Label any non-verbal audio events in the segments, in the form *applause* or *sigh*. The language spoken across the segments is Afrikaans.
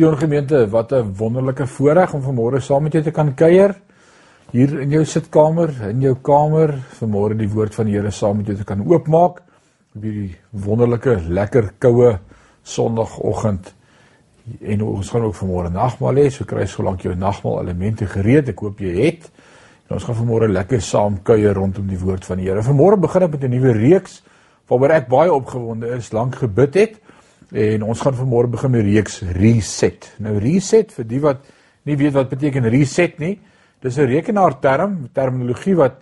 Sion gemeente, wat 'n wonderlike voorreg om vanmôre saam met jou te kan kuier hier in jou sitkamer, in jou kamer, vanmôre die woord van die Here saam met jou te kan oopmaak op hierdie wonderlike, lekker koue Sondagoggend. En ons gaan ook vanmôre nagmaal hê, so kry solank jou nagmaal elemente gereed. Ek hoop jy het. En ons gaan vanmôre lekker saam kuier rondom die woord van die Here. Vanmôre begin ek met 'n nuwe reeks waaroor ek baie opgewonde is, lank gebid het. En ons gaan vanmôre begin met reeks reset. Nou reset vir die wat nie weet wat beteken reset nie. Dis 'n rekenaarterm, terminologie wat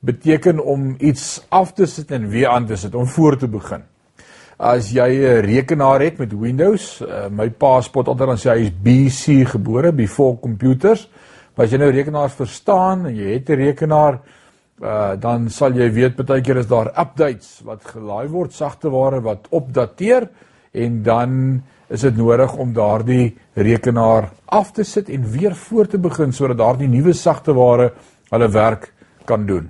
beteken om iets af te sit en weer aan te sit, om voor te begin. As jy 'n rekenaar het met Windows, uh, my pa spot altyd dan sê hy is BC gebore, before computers. Maar as jy nou rekenaars verstaan en jy het 'n rekenaar, uh, dan sal jy weet baie keer is daar updates wat gelaai word, sagteware wat opdateer en dan is dit nodig om daardie rekenaar af te sit en weer voor te begin sodat daardie nuwe sagteware hulle werk kan doen.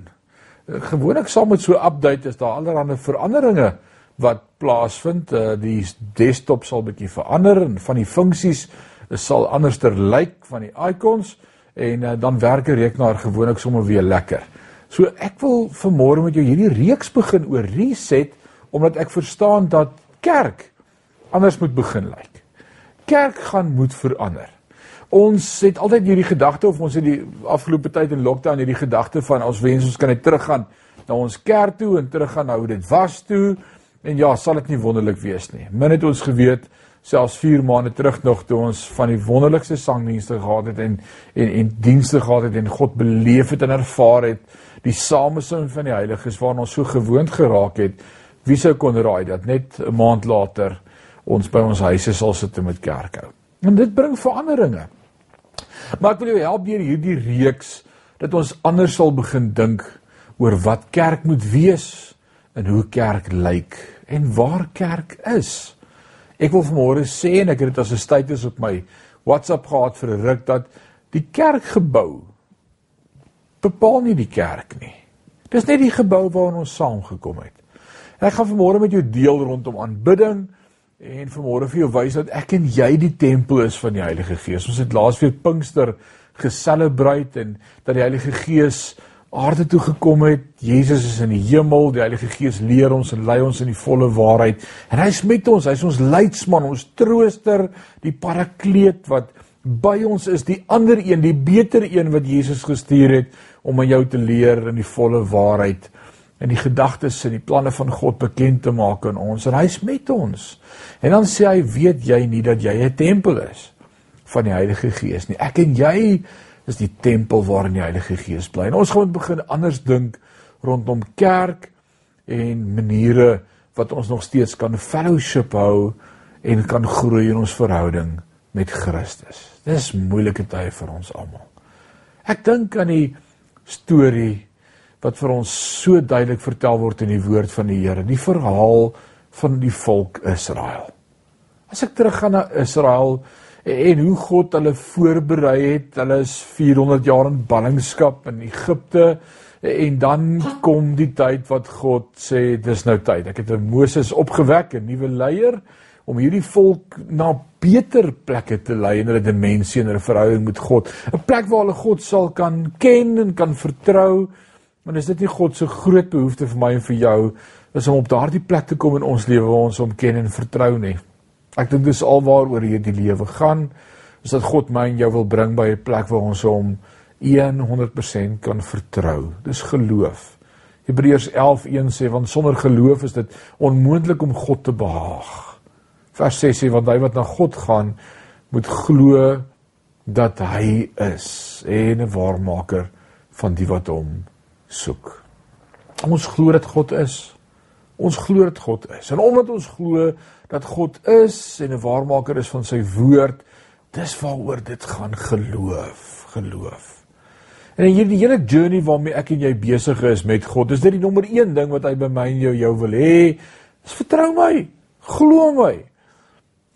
Gewoonlik saam met so 'n update is daar allerlei veranderinge wat plaasvind. Uh, die desktop sal bietjie verander en van die funksies sal anderster lyk van die icons en dan werk die rekenaar gewoonlik sommer weer lekker. So ek wil vanmôre met jou hierdie reeks begin oor reset omdat ek verstaan dat kerk anders moet begin lyk. Kerk gaan moet verander. Ons het altyd hierdie gedagte of ons het die afgelope tyd in lockdown hierdie gedagte van ons wens ons kan net teruggaan na ons kerk toe en teruggaan na hoe dit was toe. En ja, sal dit nie wonderlik wees nie. Min het ons geweet selfs 4 maande terug nog toe ons van die wonderlikste sangdienste gehad het en en en dienste gehad het en God beleef het en ervaar het die samesing van die heiliges waarna ons so gewoond geraak het. Wie sou kon raai dat net 'n maand later ons by ons huise sal sit met kerk hou. En dit bring veranderinge. Maar ek wil jou help deur hierdie reeks dat ons anders sal begin dink oor wat kerk moet wees en hoe kerk lyk en waar kerk is. Ek wil vanmôre sê en ek het dit as 'n status op my WhatsApp gehad vir 'n ruk dat die kerkgebou bepaal nie die kerk nie. Dis net die gebou waarin ons saamgekom het. Ek gaan vanmôre met jou deel rondom aanbidding en vanmôre vir jou wys dat ek en jy die tempel is van die Heilige Gees. Ons het laasweek Pinkster geselebreit en dat die Heilige Gees aarde toe gekom het. Jesus is in die hemel. Die Heilige Gees leer ons en lei ons in die volle waarheid. En hy's met ons. Hy's ons leidsman, ons trooster, die parakleet wat by ons is, die ander een, die beter een wat Jesus gestuur het om aan jou te leer in die volle waarheid en die gedagtes en die planne van God bekend te maak aan ons en hy's met ons. En dan sê hy, weet jy nie dat jy 'n tempel is van die Heilige Gees nie? Ek en jy is die tempel waarin die Heilige Gees bly. En ons gaan begin anders dink rondom kerk en maniere wat ons nog steeds kan fellowship hou en kan groei in ons verhouding met Christus. Dis moeilike tye vir ons almal. Ek dink aan die storie wat vir ons so duidelik vertel word in die woord van die Here, die verhaal van die volk Israel. As ek teruggaan na Israel en hoe God hulle voorberei het, hulle is 400 jaar in ballingskap in Egipte en dan kom die tyd wat God sê dis nou tyd. Ek het 'n Moses opgewek, 'n nuwe leier om hierdie volk na beter plekke te lei in hulle dimensie en hulle verhouding met God. 'n Plek waar hulle God sal kan ken en kan vertrou Maar is dit nie God se groot behoefte vir my en vir jou is om op daardie plek te kom in ons lewe waar ons hom ken en vertrou nie. Ek dink dis alwaaroor hierdie lewe gaan, is dat God my en jou wil bring by 'n plek waar ons hom 100% kan vertrou. Dis geloof. Hebreërs 11:1 sê want sonder geloof is dit onmoontlik om God te behaag. Vers 6 sê want hy wat na God gaan moet glo dat hy is en 'n waarmaker van die wat hom soek. Ons glo dat God is. Ons glo dat God is. En omdat ons glo dat God is en 'n waarmaker is van sy woord, dis waaroor dit gaan geloof, geloof. En in hierdie hele journey waarmee ek en jy besig is met God, is dit die nommer 1 ding wat hy by my en jou jou wil hê. Dis vertrou my, glo my.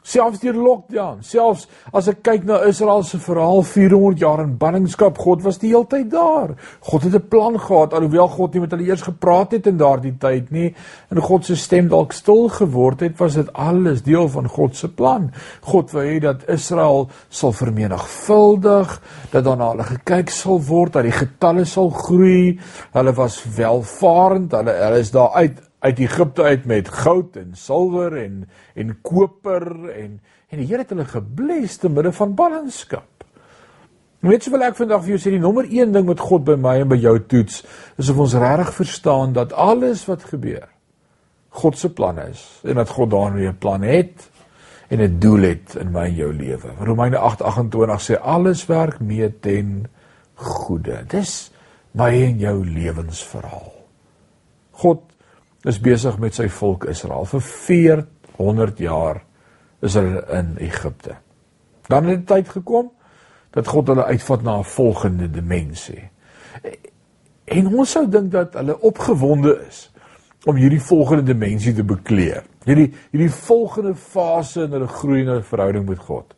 Selfs deur lockdown, selfs as ek kyk na Israel se verhaal 400 jaar in ballingskap, God was die hele tyd daar. God het 'n plan gehad alhoewel God nie met hulle eers gepraat het in daardie tyd nie en God se stem dalk stil geword het, was dit alles deel van God se plan. God wou hê dat Israel sal vermenigvuldig, dat daarna hulle gekyk sal word, dat die getalle sal groei. Hulle was welvarend, hulle hulle is daar uit uit Egipte uit met goud en silwer en en koper en en die Here het hulle gebless te midde van ballingskap. Weet jy wel ek vandag vir jou sê die nommer 1 ding wat God by my en by jou toets is of ons regtig verstaan dat alles wat gebeur God se plan is en dat God daarmee 'n plan het en 'n doel het in my en jou lewe. Romeine 8:28 sê alles werk mee ten goeie. Dis my en jou lewensverhaal. God is besig met sy volk Israel. Vir 400 jaar is hulle in Egipte. Dan het die tyd gekom dat God hulle uitvat na 'n volgende dimensie. En ons sou dink dat hulle opgewonde is om hierdie volgende dimensie te bekleë. Hierdie hierdie volgende fase in hulle groeiende verhouding met God.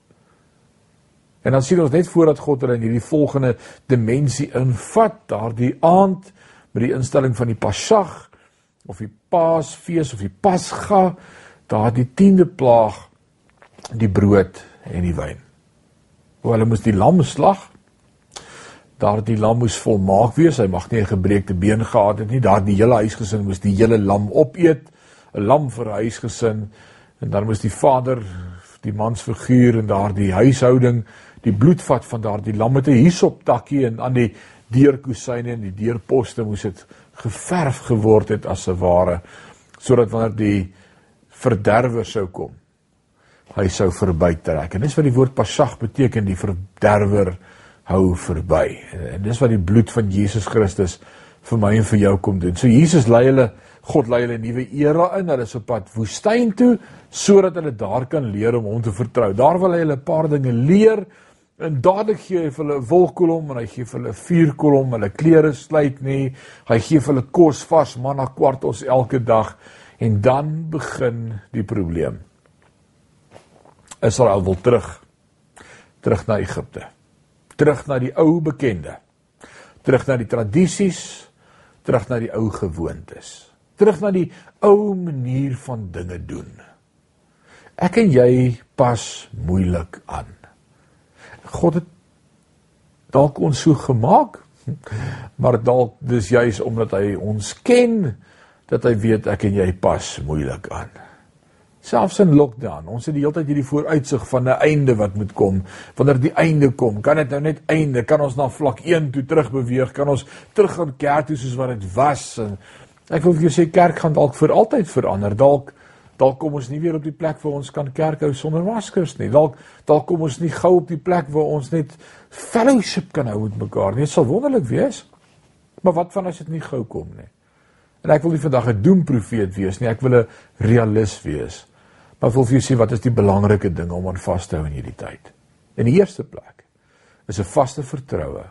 En dan sien ons net voordat God hulle in hierdie volgende dimensie invat, daardie aand met die instelling van die Pasjag of die Paasfees of die Pasga, daardie 10de plaag die brood en die wyn. Hoe hulle moes die lam slag. Daardie lam moes volmaak wees. Hy mag nie 'n gebreekte been gehad het nie. Daardie hele huisgesin moes die hele lam opeet. 'n Lam vir huisgesin en dan moes die vader die mansfiguur in daardie huishouding die bloed vat van daardie lam met 'n hisop takkie en aan die deurkusyne en die deurposte moes dit geverf geword het as 'n ware sodat wanneer die verderwer sou kom hy sou verbytrek. En dis wat die woord pasag beteken die verderwer hou verby. En dis wat die bloed van Jesus Christus vir my en vir jou kom doen. So Jesus lei hulle God lei hulle 'n nuwe era in. Hulle is op pad woestyn toe sodat hulle daar kan leer om hom te vertrou. Daar wil hy hulle 'n paar dinge leer En dadelik gee hy vir hulle 'n wolkkolom en hy gee vir hulle 'n vuurkolom, hulle klere sluit nie. Hy gee vir hulle kos vars manna kwartels elke dag en dan begin die probleem. Israel wil terug terug na Egipte. Terug na die ou bekende. Terug na die tradisies, terug na die ou gewoontes. Terug na die ou manier van dinge doen. Ek en jy pas moeilik aan. God het dalk ons so gemaak, maar dalk dis juis omdat hy ons ken dat hy weet ek en jy pas moeilik aan. Selfs in lockdown, ons het die hele tyd hierdie vooruitsig van 'n einde wat moet kom. Wanneer die einde kom, kan dit nou net einde, kan ons na vlak 1 toe terug beweeg, kan ons terug gaan kerk toe soos wat dit was en ek wil vir jou sê kerk gaan dalk vir altyd verander. Dalk Dalk kom ons nie weer op die plek waar ons kan kerk hou sonder maskers nie. Dalk dalk kom ons nie gou op die plek waar ons net fellowship kan hou met mekaar nie. Dit sal wonderlik wees. Maar wat van as dit nie gou kom nie? En ek wil nie vandag 'n doemprofeet wees nie. Ek wil 'n realist wees. Maar wil vir jou sê wat is die belangrike dinge om aan vas te hou in hierdie tyd? In die eerste plek is 'n vaste vertroue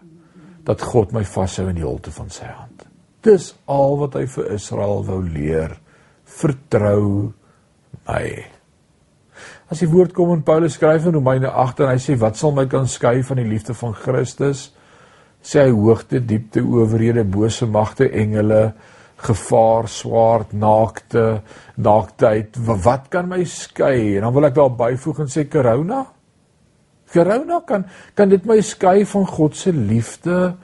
dat God my vashou in die holte van sy hand. Dis al wat hy vir Israel wou leer. Vertrou hy. As die woord kom in Paulus skryf in Romeine 8 en hy sê wat sal my kan skei van die liefde van Christus? Sê hy hoogte, diepte, owerhede, bose magte, engele, gevaar, swaard, naakte, naaktheid, wat kan my skei? En dan wil ek daar byvoeg en sê corona. Corona kan kan dit my skei van God se liefde?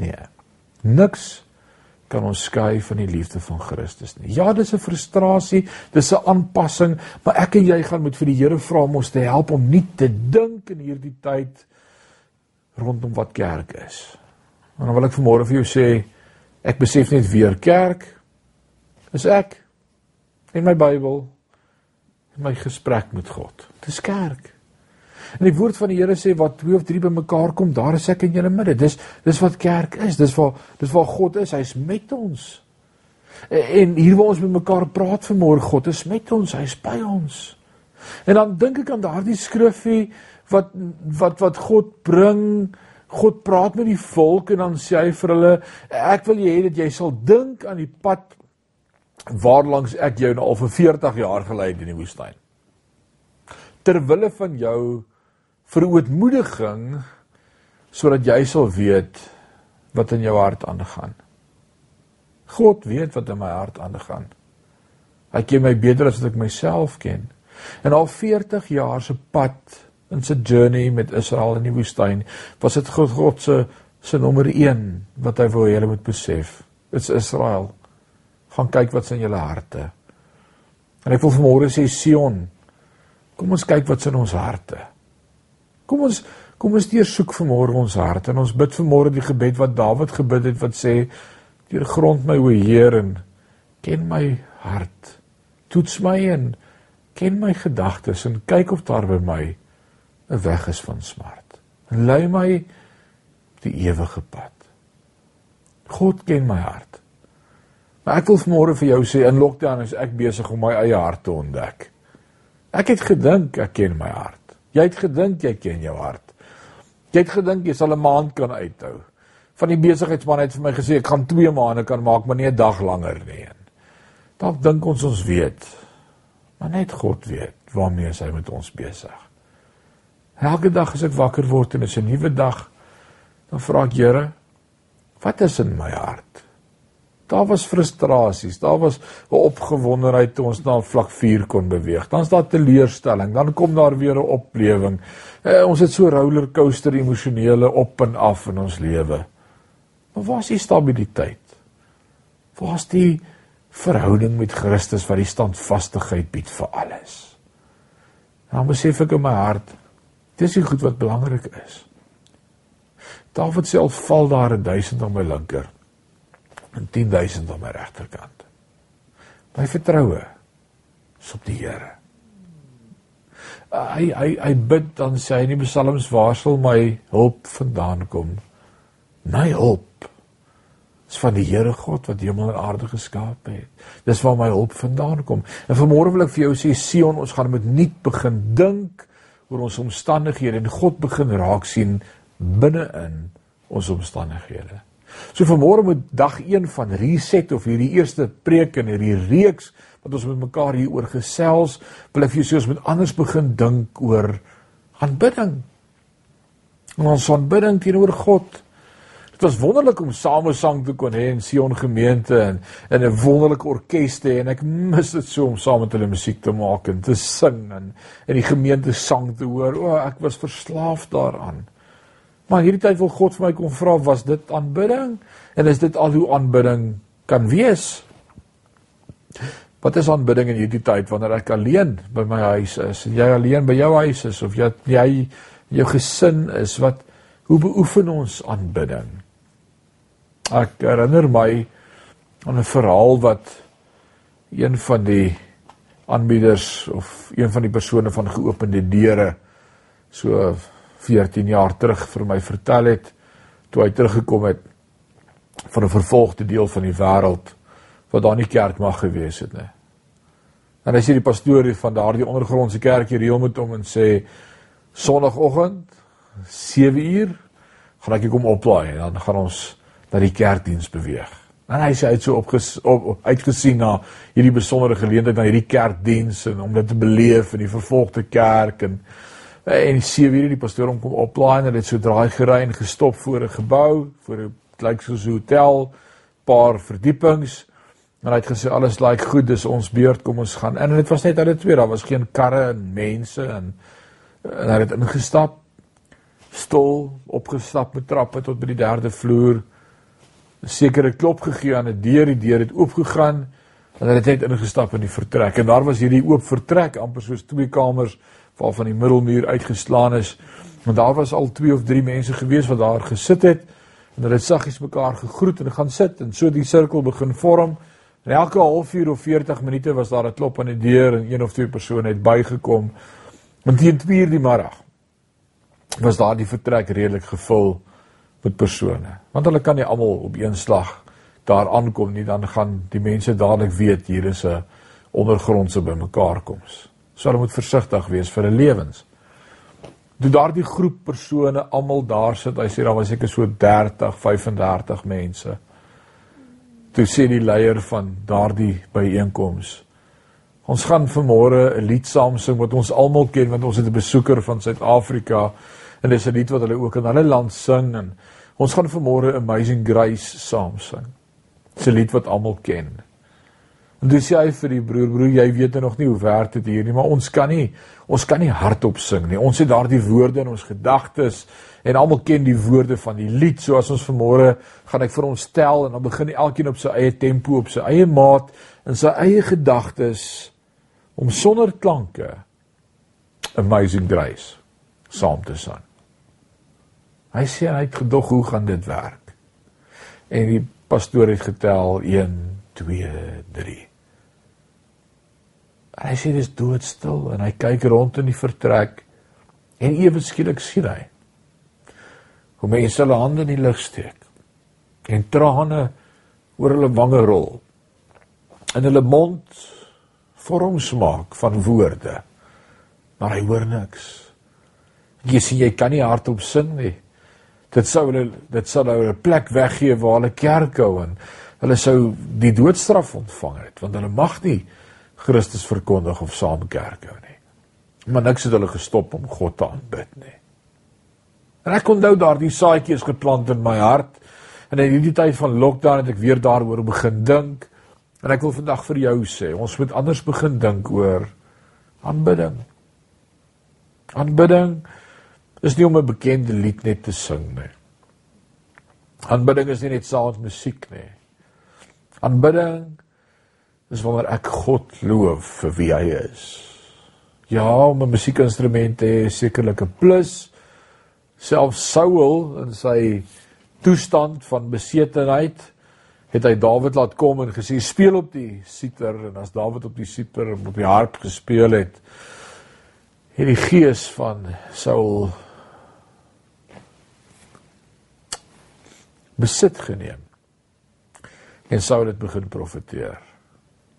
Nee. Niks kan ons skei van die liefde van Christus nie. Ja, dis 'n frustrasie, dis 'n aanpassing, maar ek en jy gaan moet vir die Here vra om ons te help om nie te dink in hierdie tyd rondom wat kerk is. En dan wil ek vanmôre vir jou sê, ek besef net weer kerk is ek in my Bybel in my gesprek met God. Dis kerk. En die woord van die Here sê wat twee of drie bymekaar kom, daar is ek in julle midde. Dis dis wat kerk is. Dis waar dis waar God is. Hy's met ons. En hier waar ons met mekaar praat vanmôre, God is met ons. Hy's by ons. En dan dink ek aan daardie skrifgie wat wat wat God bring. God praat met die volk en dan sê hy vir hulle, ek wil hê dat jy sal dink aan die pad waarlangs ek jou nou al vir 40 jaar gelei het in die woestyn. ter wille van jou verootmoediging sodat jy sal weet wat in jou hart aangaan. God weet wat in my hart aangaan. Hy ken my beter as wat ek myself ken. En al 40 jaar se pad in sy journey met Israel in die woestyn, was dit God, God se se nommer 1 wat hy wou hê hulle moet besef. Dit's Israel. Gaan kyk wat's in julle harte. En ek wil vanmôre sê Sion, kom ons kyk wat's in ons harte. Kom ons kom ons deursoek vanmôre ons hart en ons bid vanmôre die gebed wat Dawid gebid het wat sê deur grond my o Heer en ken my hart. Toets my en ken my gedagtes en kyk of daar by my 'n weg is van smart. En lei my die ewige pad. God ken my hart. Maar ek wil vanmôre vir jou sê in lockdown is ek besig om my eie hart te ontdek. Ek het gedink ek ken my hart jy het gedink jy ken jou hart jy het gedink jy sal 'n maand kan uithou van die besigheidsman het vir my gesê ek gaan 2 maande kan maak, maar nie 'n dag langer nie. Dalk dink ons ons weet. Maar net God weet waarmee hy met ons besig. Elke dag as ek wakker word en is 'n nuwe dag, dan vra ek Here, wat is in my hart? Daar was frustrasies, daar was 'n opgewondenheid toe ons na vlak 4 kon beweeg. Dan's daar teleurstelling, dan kom daar weer 'n oplewing. Eh, ons het so rollercoaster emosionele op en af in ons lewe. Maar waar is die stabiliteit? Waar is die verhouding met Christus wat die standvastigheid bied vir alles? Dan besef ek in my hart, dis die goed wat belangrik is. Dawid self val daar 'n 1000 aan my linker en 10000 aan my regterkant. My vertroue is op die Here. Hy hy hy bid dan sê hy in die psalms waar sal my hulp vandaan kom? My hulp is van die Here God wat hemel en aarde geskaap het. Dis waar my hulp vandaan kom. En vanmôre wil ek vir jou sê Sion, ons gaan met nuut begin dink oor ons omstandighede en God begin raak sien binne-in ons omstandighede. So vanmôre moet dag 1 van reset of hierdie eerste preek in hierdie reeks wat ons met mekaar hier oor gesels, wil ek vir jou sê ons moet anders begin dink oor aanbidding. Ons aanbidding teenoor God. Dit was wonderlik om samesang te kon hê in Sion gemeente en in 'n wonderlike orkes te en ek mis dit so om saam met hulle musiek te maak en te sing en in die gemeente sang te hoor. O, ek was verslaaf daaraan. Maar hierdie tyd wil God vir my kom vra, was dit aanbidding? En is dit al hoe aanbidding kan wees? Wat is aanbidding in hierdie tyd wanneer ek alleen by my huis is en jy alleen by jou huis is of jy jy jou gesin is wat hoe beoefen ons aanbidding? Ek herinner my aan 'n verhaal wat een van die aanbieders of een van die persone van geopende deure so 14 jaar terug vir my vertel het toe hy teruggekom het van 'n vervolgde deel van die wêreld wat daar nie kerk mag gewees het nie. En hy sê die pastoor van daardie ondergrondse kerk hier reël met hom en sê sonoggend 7 uur gaan ek kom oplaai en dan gaan ons na die kerkdiens beweeg. En hy sê hy het so opges, op, op uitgesien na hierdie besondere geleentheid na hierdie kerkdiens en om dit te beleef in die vervolgde kerk en en sien weer die pastoor om kom oplaai en dit so draai gery en gestop voor 'n gebou, voor 'n lyk soos 'n hotel, paar verdiepings. En hy het gesê alles lyk goed, dis ons beurt, kom ons gaan. En dit was net hulle twee, daar was geen karre en mense en en hy het ingestap stol opgestap met trappe tot by die derde vloer 'n sekere klop gegee aan 'n deur, die deur het oopgegaan en hulle het net ingestap in die vertrek. En daar was hierdie oop vertrek, amper soos twee kamers waarvan die middelmuur uitgeslaan is. Want daar was al twee of drie mense gewees wat daar gesit het en hulle het saggies mekaar gegroet en gaan sit en so die sirkel begin vorm. En elke halfuur of 40 minute was daar 'n klop aan die deur en een of twee persone het bygekom. Want teen 2:00 die middag was daar die vertrek redelik gevul met persone. Want hulle kan nie almal op een slag daar aankom nie, dan gaan die mense dadelik weet hier is 'n ondergrondse bymekaarkoms. So hulle moet versigtig wees vir hulle lewens. Toe daardie groep persone almal daar sit, hy sê daar was seker so 30, 35 mense. Toe sê die leier van daardie byeenkoms: Ons gaan vanmôre 'n lied saam sing wat ons almal ken want ons het 'n besoeker van Suid-Afrika en dis 'n lied wat hulle ook in hulle land sing en ons gaan vanmôre Amazing Grace saam sing. Dis 'n lied wat almal ken. En dis jy vir die broer, broer, jy weet nog nie hoe werk dit hier nie, maar ons kan nie ons kan nie hardop sing nie. Ons het daardie woorde in ons gedagtes en almal ken die woorde van die lied. So as ons vanmôre gaan ek vir ons tel en dan begin elkeen op sy eie tempo, op sy eie maat in sy eie gedagtes om sonder klanke amazing grace saam te sing. Hy sê hy het gedog hoe gaan dit werk? En die pastoor het getel 1 2 3. Hy sê dis doodstil en hy kyk rond in die vertrek en ewe skielik sien hy hoe mense hulle hande in die lug steek en trane oor hulle wange rol in hulle mond vorms maak van woorde. Maar hy hoor niks. Jy sien jy kan nie hardop sing nie. Dit sou hulle dit sou hulle 'n plek weggee waar hulle kerk hou en hulle sou die doodstraf ontvang het want hulle mag nie Christus verkondig of saam kerk hou nie. Maar niks het hulle gestop om God te aanbid nie. En ek onthou daardie saadjie is geplant in my hart en in hierdie tyd van lockdown het ek weer daaroor begin dink. En ek wil vandag vir jou sê, ons moet anders begin dink oor aanbidding. Aanbidding is nie om 'n bekende lied net te sing nie. Aanbidding is nie net saad musiek nie. Aanbidding is wanneer ek God loof vir wie hy is. Ja, om 'n musiekinstrument te hê is sekerlik 'n plus. Self Saul in sy toestand van besetenheid het hy Dawid laat kom en gesê speel op die siter en as Dawid op die siter en op die harp gespeel het het die gees van Saul besit geneem en Saul het begin profeteer.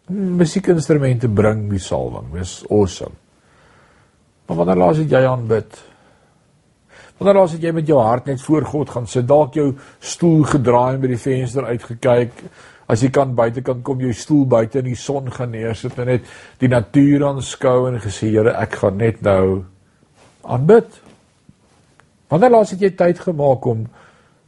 Musiekinstrumente bring die salwing, dis awesome. Maar wanneer laas het jy aanbid? Wanneer laas het jy met jou hart net voor God gaan sit, dalk jou stoel gedraai en by die venster uitgekyk, as jy kan buitekant kom jou stoel buite in die son gaan neersit en net die natuur aanskou en gesê Here, ek gaan net nou aanbid. Wanneer laas het jy tyd gemaak om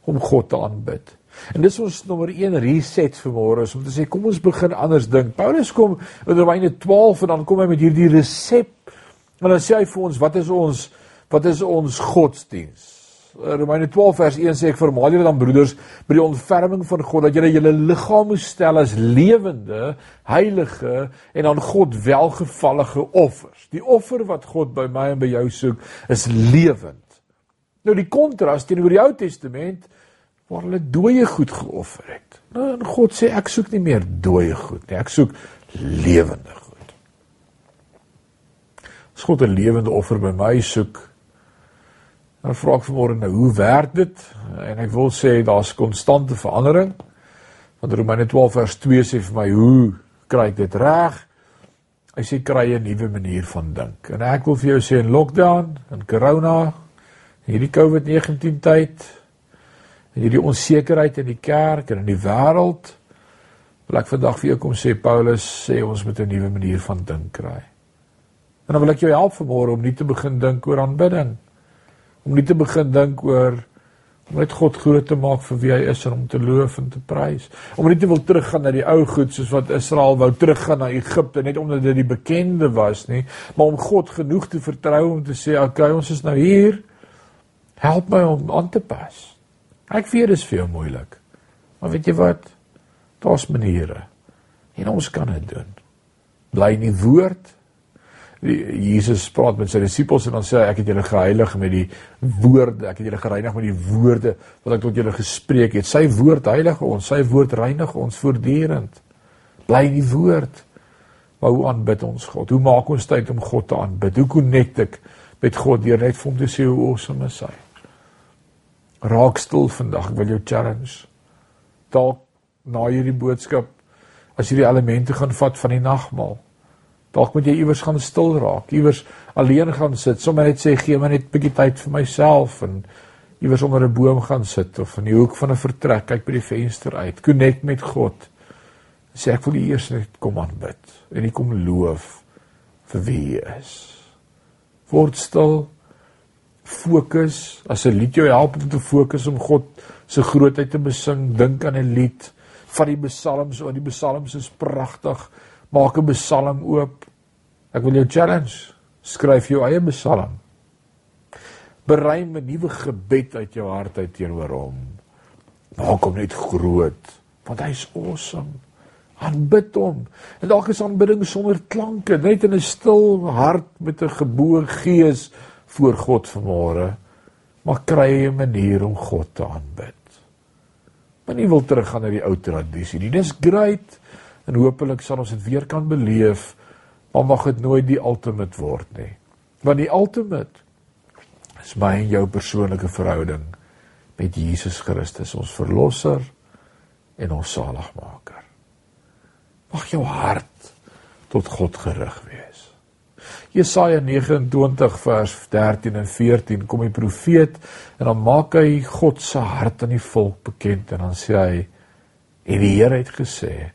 om God te aanbid? En dis ons nommer 1 reset vir môre is om te sê kom ons begin anders dink. Paulus kom in Romeine 12 en dan kom hy met hierdie resep en dan sê hy vir ons wat is ons Wat is ons godsdiens? Romeine 12 vers 1 sê ek vermaal julle dan broeders by die ontferming van God dat julle julle liggame stel as lewende, heilige en aan God welgevallige offers. Die offer wat God by my en by jou soek is lewend. Nou die kontras teenoor die Ou Testament waar hulle dooie goed geoffer het. Nou en God sê ek soek nie meer dooie goed nie, ek soek lewende goed. As God 'n lewende offer by my soek, Dan vra ek vanmôre nou, hoe werk dit? En ek wil sê daar's konstante verandering. Want Romeine 12 vers 2 sê vir my, hoe kry ek dit reg? Hy sê kry 'n nuwe manier van dink. En ek wil vir jou sê in lockdown, in corona, hierdie COVID-19 tyd, en hierdie onsekerheid in die kerk en in die wêreld, wil ek vandag vir jou kom sê Paulus sê ons moet 'n nuwe manier van dink kry. En dan wil ek jou help vanmôre om nie te begin dink oor aanbidding om nie te begin dink oor om net God groot te maak vir wie hy is en om te loof en te prys. Om nie te wil teruggaan na die ou goed soos wat Israel wou teruggaan na Egipte net omdat dit die bekende was nie, maar om God genoeg te vertrou om te sê, "Oké, okay, ons is nou hier. Help my om aan te pas." Ek weet dit is vir jou moeilik. Maar weet jy wat? Daar's maniere. En ons kan dit doen. Bly in die woord Jesus praat met sy disippels en dan sê hy ek het julle geheilig met die woorde, ek het julle gereinig met die woorde wat ek tot julle gespreek het. Sy woord heilig ons, sy woord reinig ons voortdurend. Bly in die woord. Maar hoe aanbid ons God? Hoe maak ons tyd om God te aanbid? Hoe connect ek met God deur net vir hom te sê hoe awesome is hy? Raak stil vandag, ek wil jou challenge. Dalk na hierdie boodskap as jy die elemente gaan vat van die nagmaal Dalk moet jy iewers gaan stil raak, iewers alleen gaan sit, sommer net sê gee my net 'n bietjie tyd vir myself en iewers onder 'n boom gaan sit of in die hoek van 'n vertrek kyk by die venster uit, connect met God. Sê ek wil die eers net kom aanbid en ek kom loof vir wie hy is. Word stil. Fokus. As 'n lied jou help om te fokus om God se grootheid te besing, dink aan 'n lied van die psalms, want die psalms is pragtig. Maak 'n psalm oop. Ek wil jou challenge. Skryf jou eie psalm. Berei 'n nuwe gebed uit jou hart uit teenoor hom. Maak hom net groot, want hy's awesome. Aanbid hom. En dalk is aanbidding sonder klanke, net in 'n stil hart met 'n geboue gees voor God vanmôre. Maar kry 'n manier om God te aanbid. Maar nie wil teruggaan na die ou tradisie nie. Dis great en hopelik sal ons dit weer kan beleef, maar mag dit nooit die ultimate word nie. Want die ultimate is my en jou persoonlike verhouding met Jesus Christus, ons verlosser en ons saligmaker. Mag jou hart tot God gerig wees. Jesaja 29 vers 13 en 14 kom die profeet en dan maak hy God se hart aan die volk bekend en dan sê hy en die Here het gesê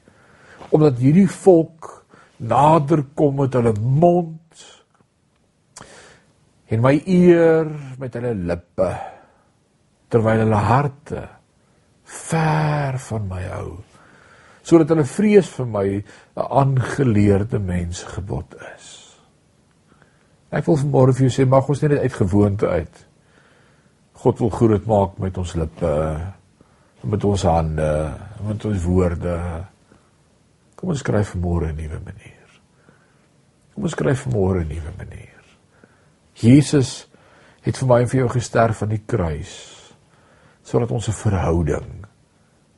omdat hierdie volk nader kom met hulle mond en my eer met hulle lippe terwyl hulle harte ver van my hou sodat hulle vrees vir my 'n aangeleerde mens gebod is ek wil vanmôre vir jou sê mag ons net uit gewoonte uit God wil groot maak met ons lippe met ons hande met ons woorde kom ons skryf vanmôre 'n nuwe manier kom ons skryf vanmôre 'n nuwe manier Jesus het vir my en vir jou gesterf aan die kruis sodat ons 'n verhouding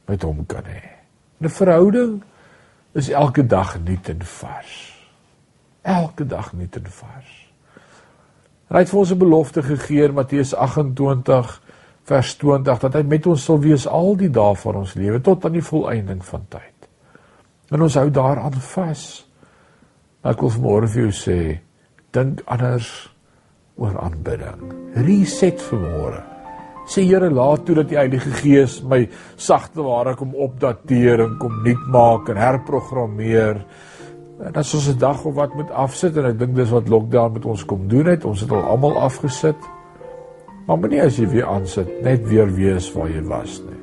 met hom kan hê. 'n Verhouding is elke dag nuut en vars. Elke dag nuut en vars. Hy het vir ons 'n belofte gegee in Matteus 28 vers 20 dat hy met ons sal wees al die dae van ons lewe tot aan die volëinding van tyd. En ons hou daaraan vas. Ek wil vanmôre vir jou sê, dink anders oor aanbidding. Reset vanmôre. Sê Here, laat toe dat die Heilige Gees my sagte ware kom opdateer en kom nuut maak en herprogrammeer. En dat ons 'n dag of wat moet afsit en ek dink dis wat lockdown met ons kom doen het. Ons het al almal afgesit. Maar moenie as jy weer aansit net weer wees waar jy was nie.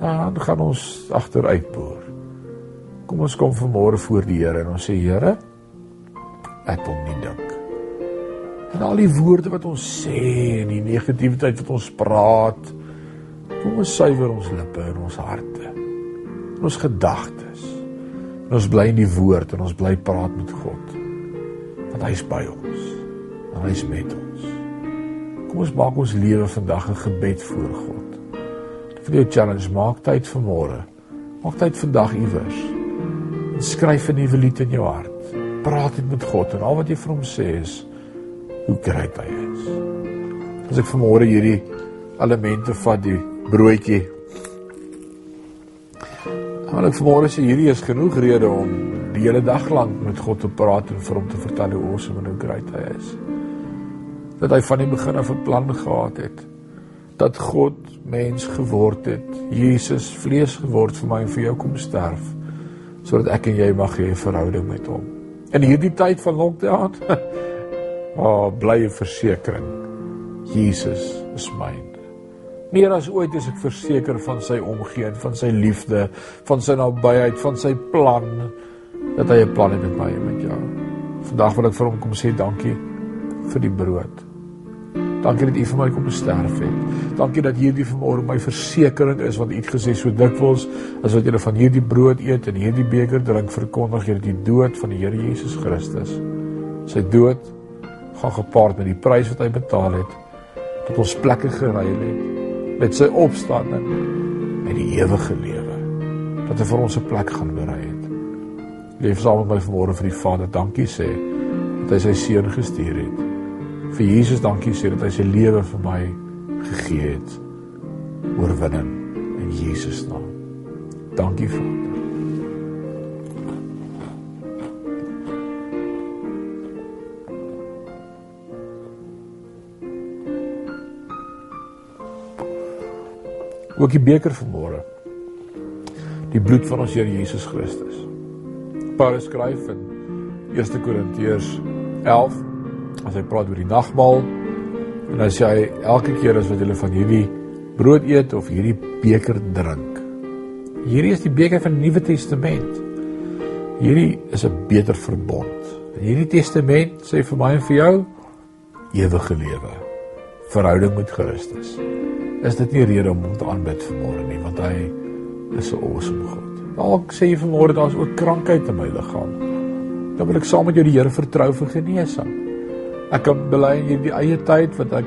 Dan gaan ons agteruit boer. Kom ons kom vanmôre voor die Here en ons sê Here, ek wil nie dink en al die woorde wat ons sê en die negativiteit wat ons praat kom ons suiwer ons lippe en ons harte en ons gedagtes en ons bly in die woord en ons bly praat met God. Want hy is by ons. En hy is met ons. Kom ons maak ons lewe vandag 'n gebed voor God. Vir jou challenge maak tyd vir môre maak tyd vandag iewers. Skryf 'n nuwe lied in jou hart. Praat dit met God en al wat jy vir hom sê is hoe great hy is. As ek vanmôre hierdie elemente vat die broodjie. Maar ek vanmôre sê hierdie is genoeg rede om die hele dag lank met God te praat en vir hom te vertel hoe awesome en hoe great hy is. Dat hy van die begin af 'n plan gehad het. Dat God mens geword het, Jesus vlees geword vir my en vir jou kom sterf sodat ek en jy mag hê 'n verhouding met hom. In hierdie tyd van lockdown *laughs* Maar oh, bly 'n versekering. Jesus is myne. Meer as ooit is ek verseker van sy omgee en van sy liefde, van sy nabyheid, van sy plan dat hy 'n plan het met my en met jou. Vandag wil ek vir hom kom sê dankie vir die brood. Dankie dat U vir my kom sterf het. Dankie dat hierdie vanmôre my versekering is wat U het gesê so dikwels as wat jy van hierdie brood eet en hierdie beker drink verkondig jy die dood van die Here Jesus Christus. Sy dood gaan gepaard met die prys wat hy betaal het tot ons plekke geruil het met sy opstanding met die ewige lewe dat hy vir ons 'n plek gaan berei het. Leef saam met my vanmôre vir die Vader dankie sê dat hy sy seun gestuur het. Vir Jesus dankie sê dat hy sy lewe vir my gegee het. Oorwinning in Jesus naam. Dankie Vader. Ook die beker vanmôre. die bloed van ons Here Jesus Christus. Paulus skryf in 1 Korintiërs 11 as hy praat oor die nagmaal en hy sê hy elke keer as wat julle van hierdie brood eet of hierdie beker drink. Hierdie is die beker van die Nuwe Testament. Hierdie is 'n beter verbond. In hierdie testament sê vir my en vir jou ewige lewe. Verhouding met Christus. Is dit nie rede om hom te aanbid vanmôre nie, want hy is 'n awesome God. Dalk sê jy vanmôre daar's ook krankheid in my liggaam. Dan wil ek saam met jou die Here vertrou vir genesing. Ek kan bely in hierdie eie tyd wat ek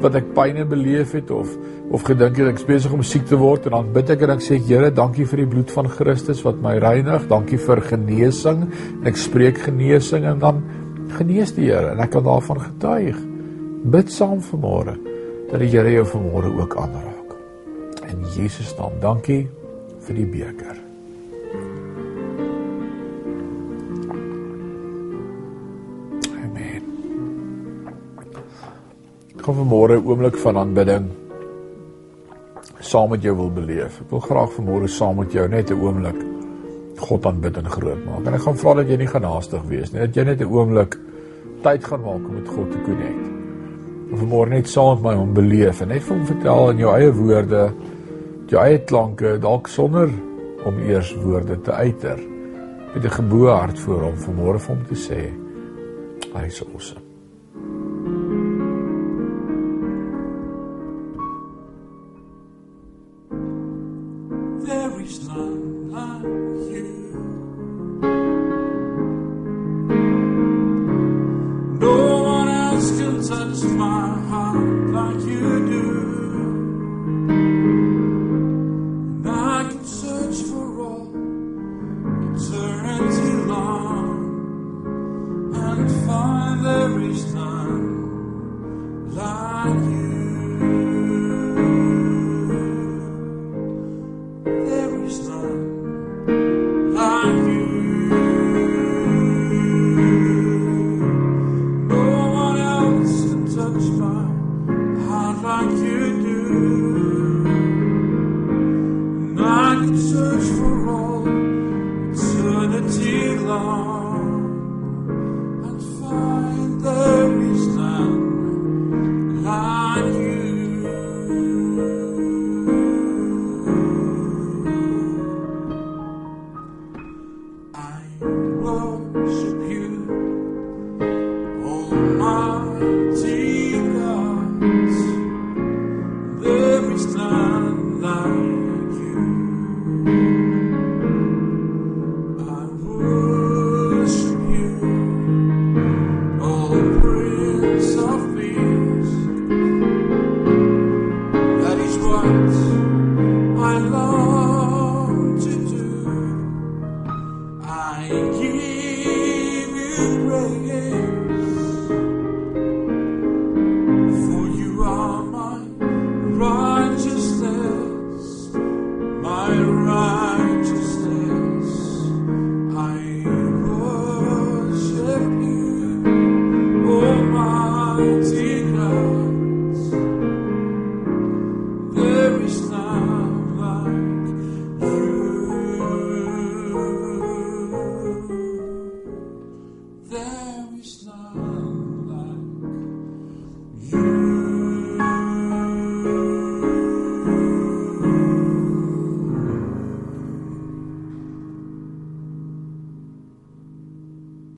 wat ek pyne beleef het of of gedink het ek besig om siek te word en dan bid ek en ek sê Here, dankie vir die bloed van Christus wat my reinig. Dankie vir genesing. En ek spreek genesing en dan genees die Here en ek kan daarvan getuig. Bid saam vanmôre dat die Here jou vanmôre ook aanraak. In Jesus naam, dankie vir die beker. Amen. Kom vanmôre 'n oomblik van aanbidding saam met jou wil beleef. Ek wil graag vanmôre saam met jou net 'n oomblik God aanbid en groot maak. En ek gaan vra dat jy nie genaastig wees nie, dat jy net 'n oomblik tyd gaan maak om met God te connect. Vanmôre net saam met my om beleef en net vir hom vertel in jou eie woorde, jou eie klanke, dalk sonder om eers woorde te uiter. Met 'n geboue hart voor hom vanmôre vir hom te sê, hy is awesome.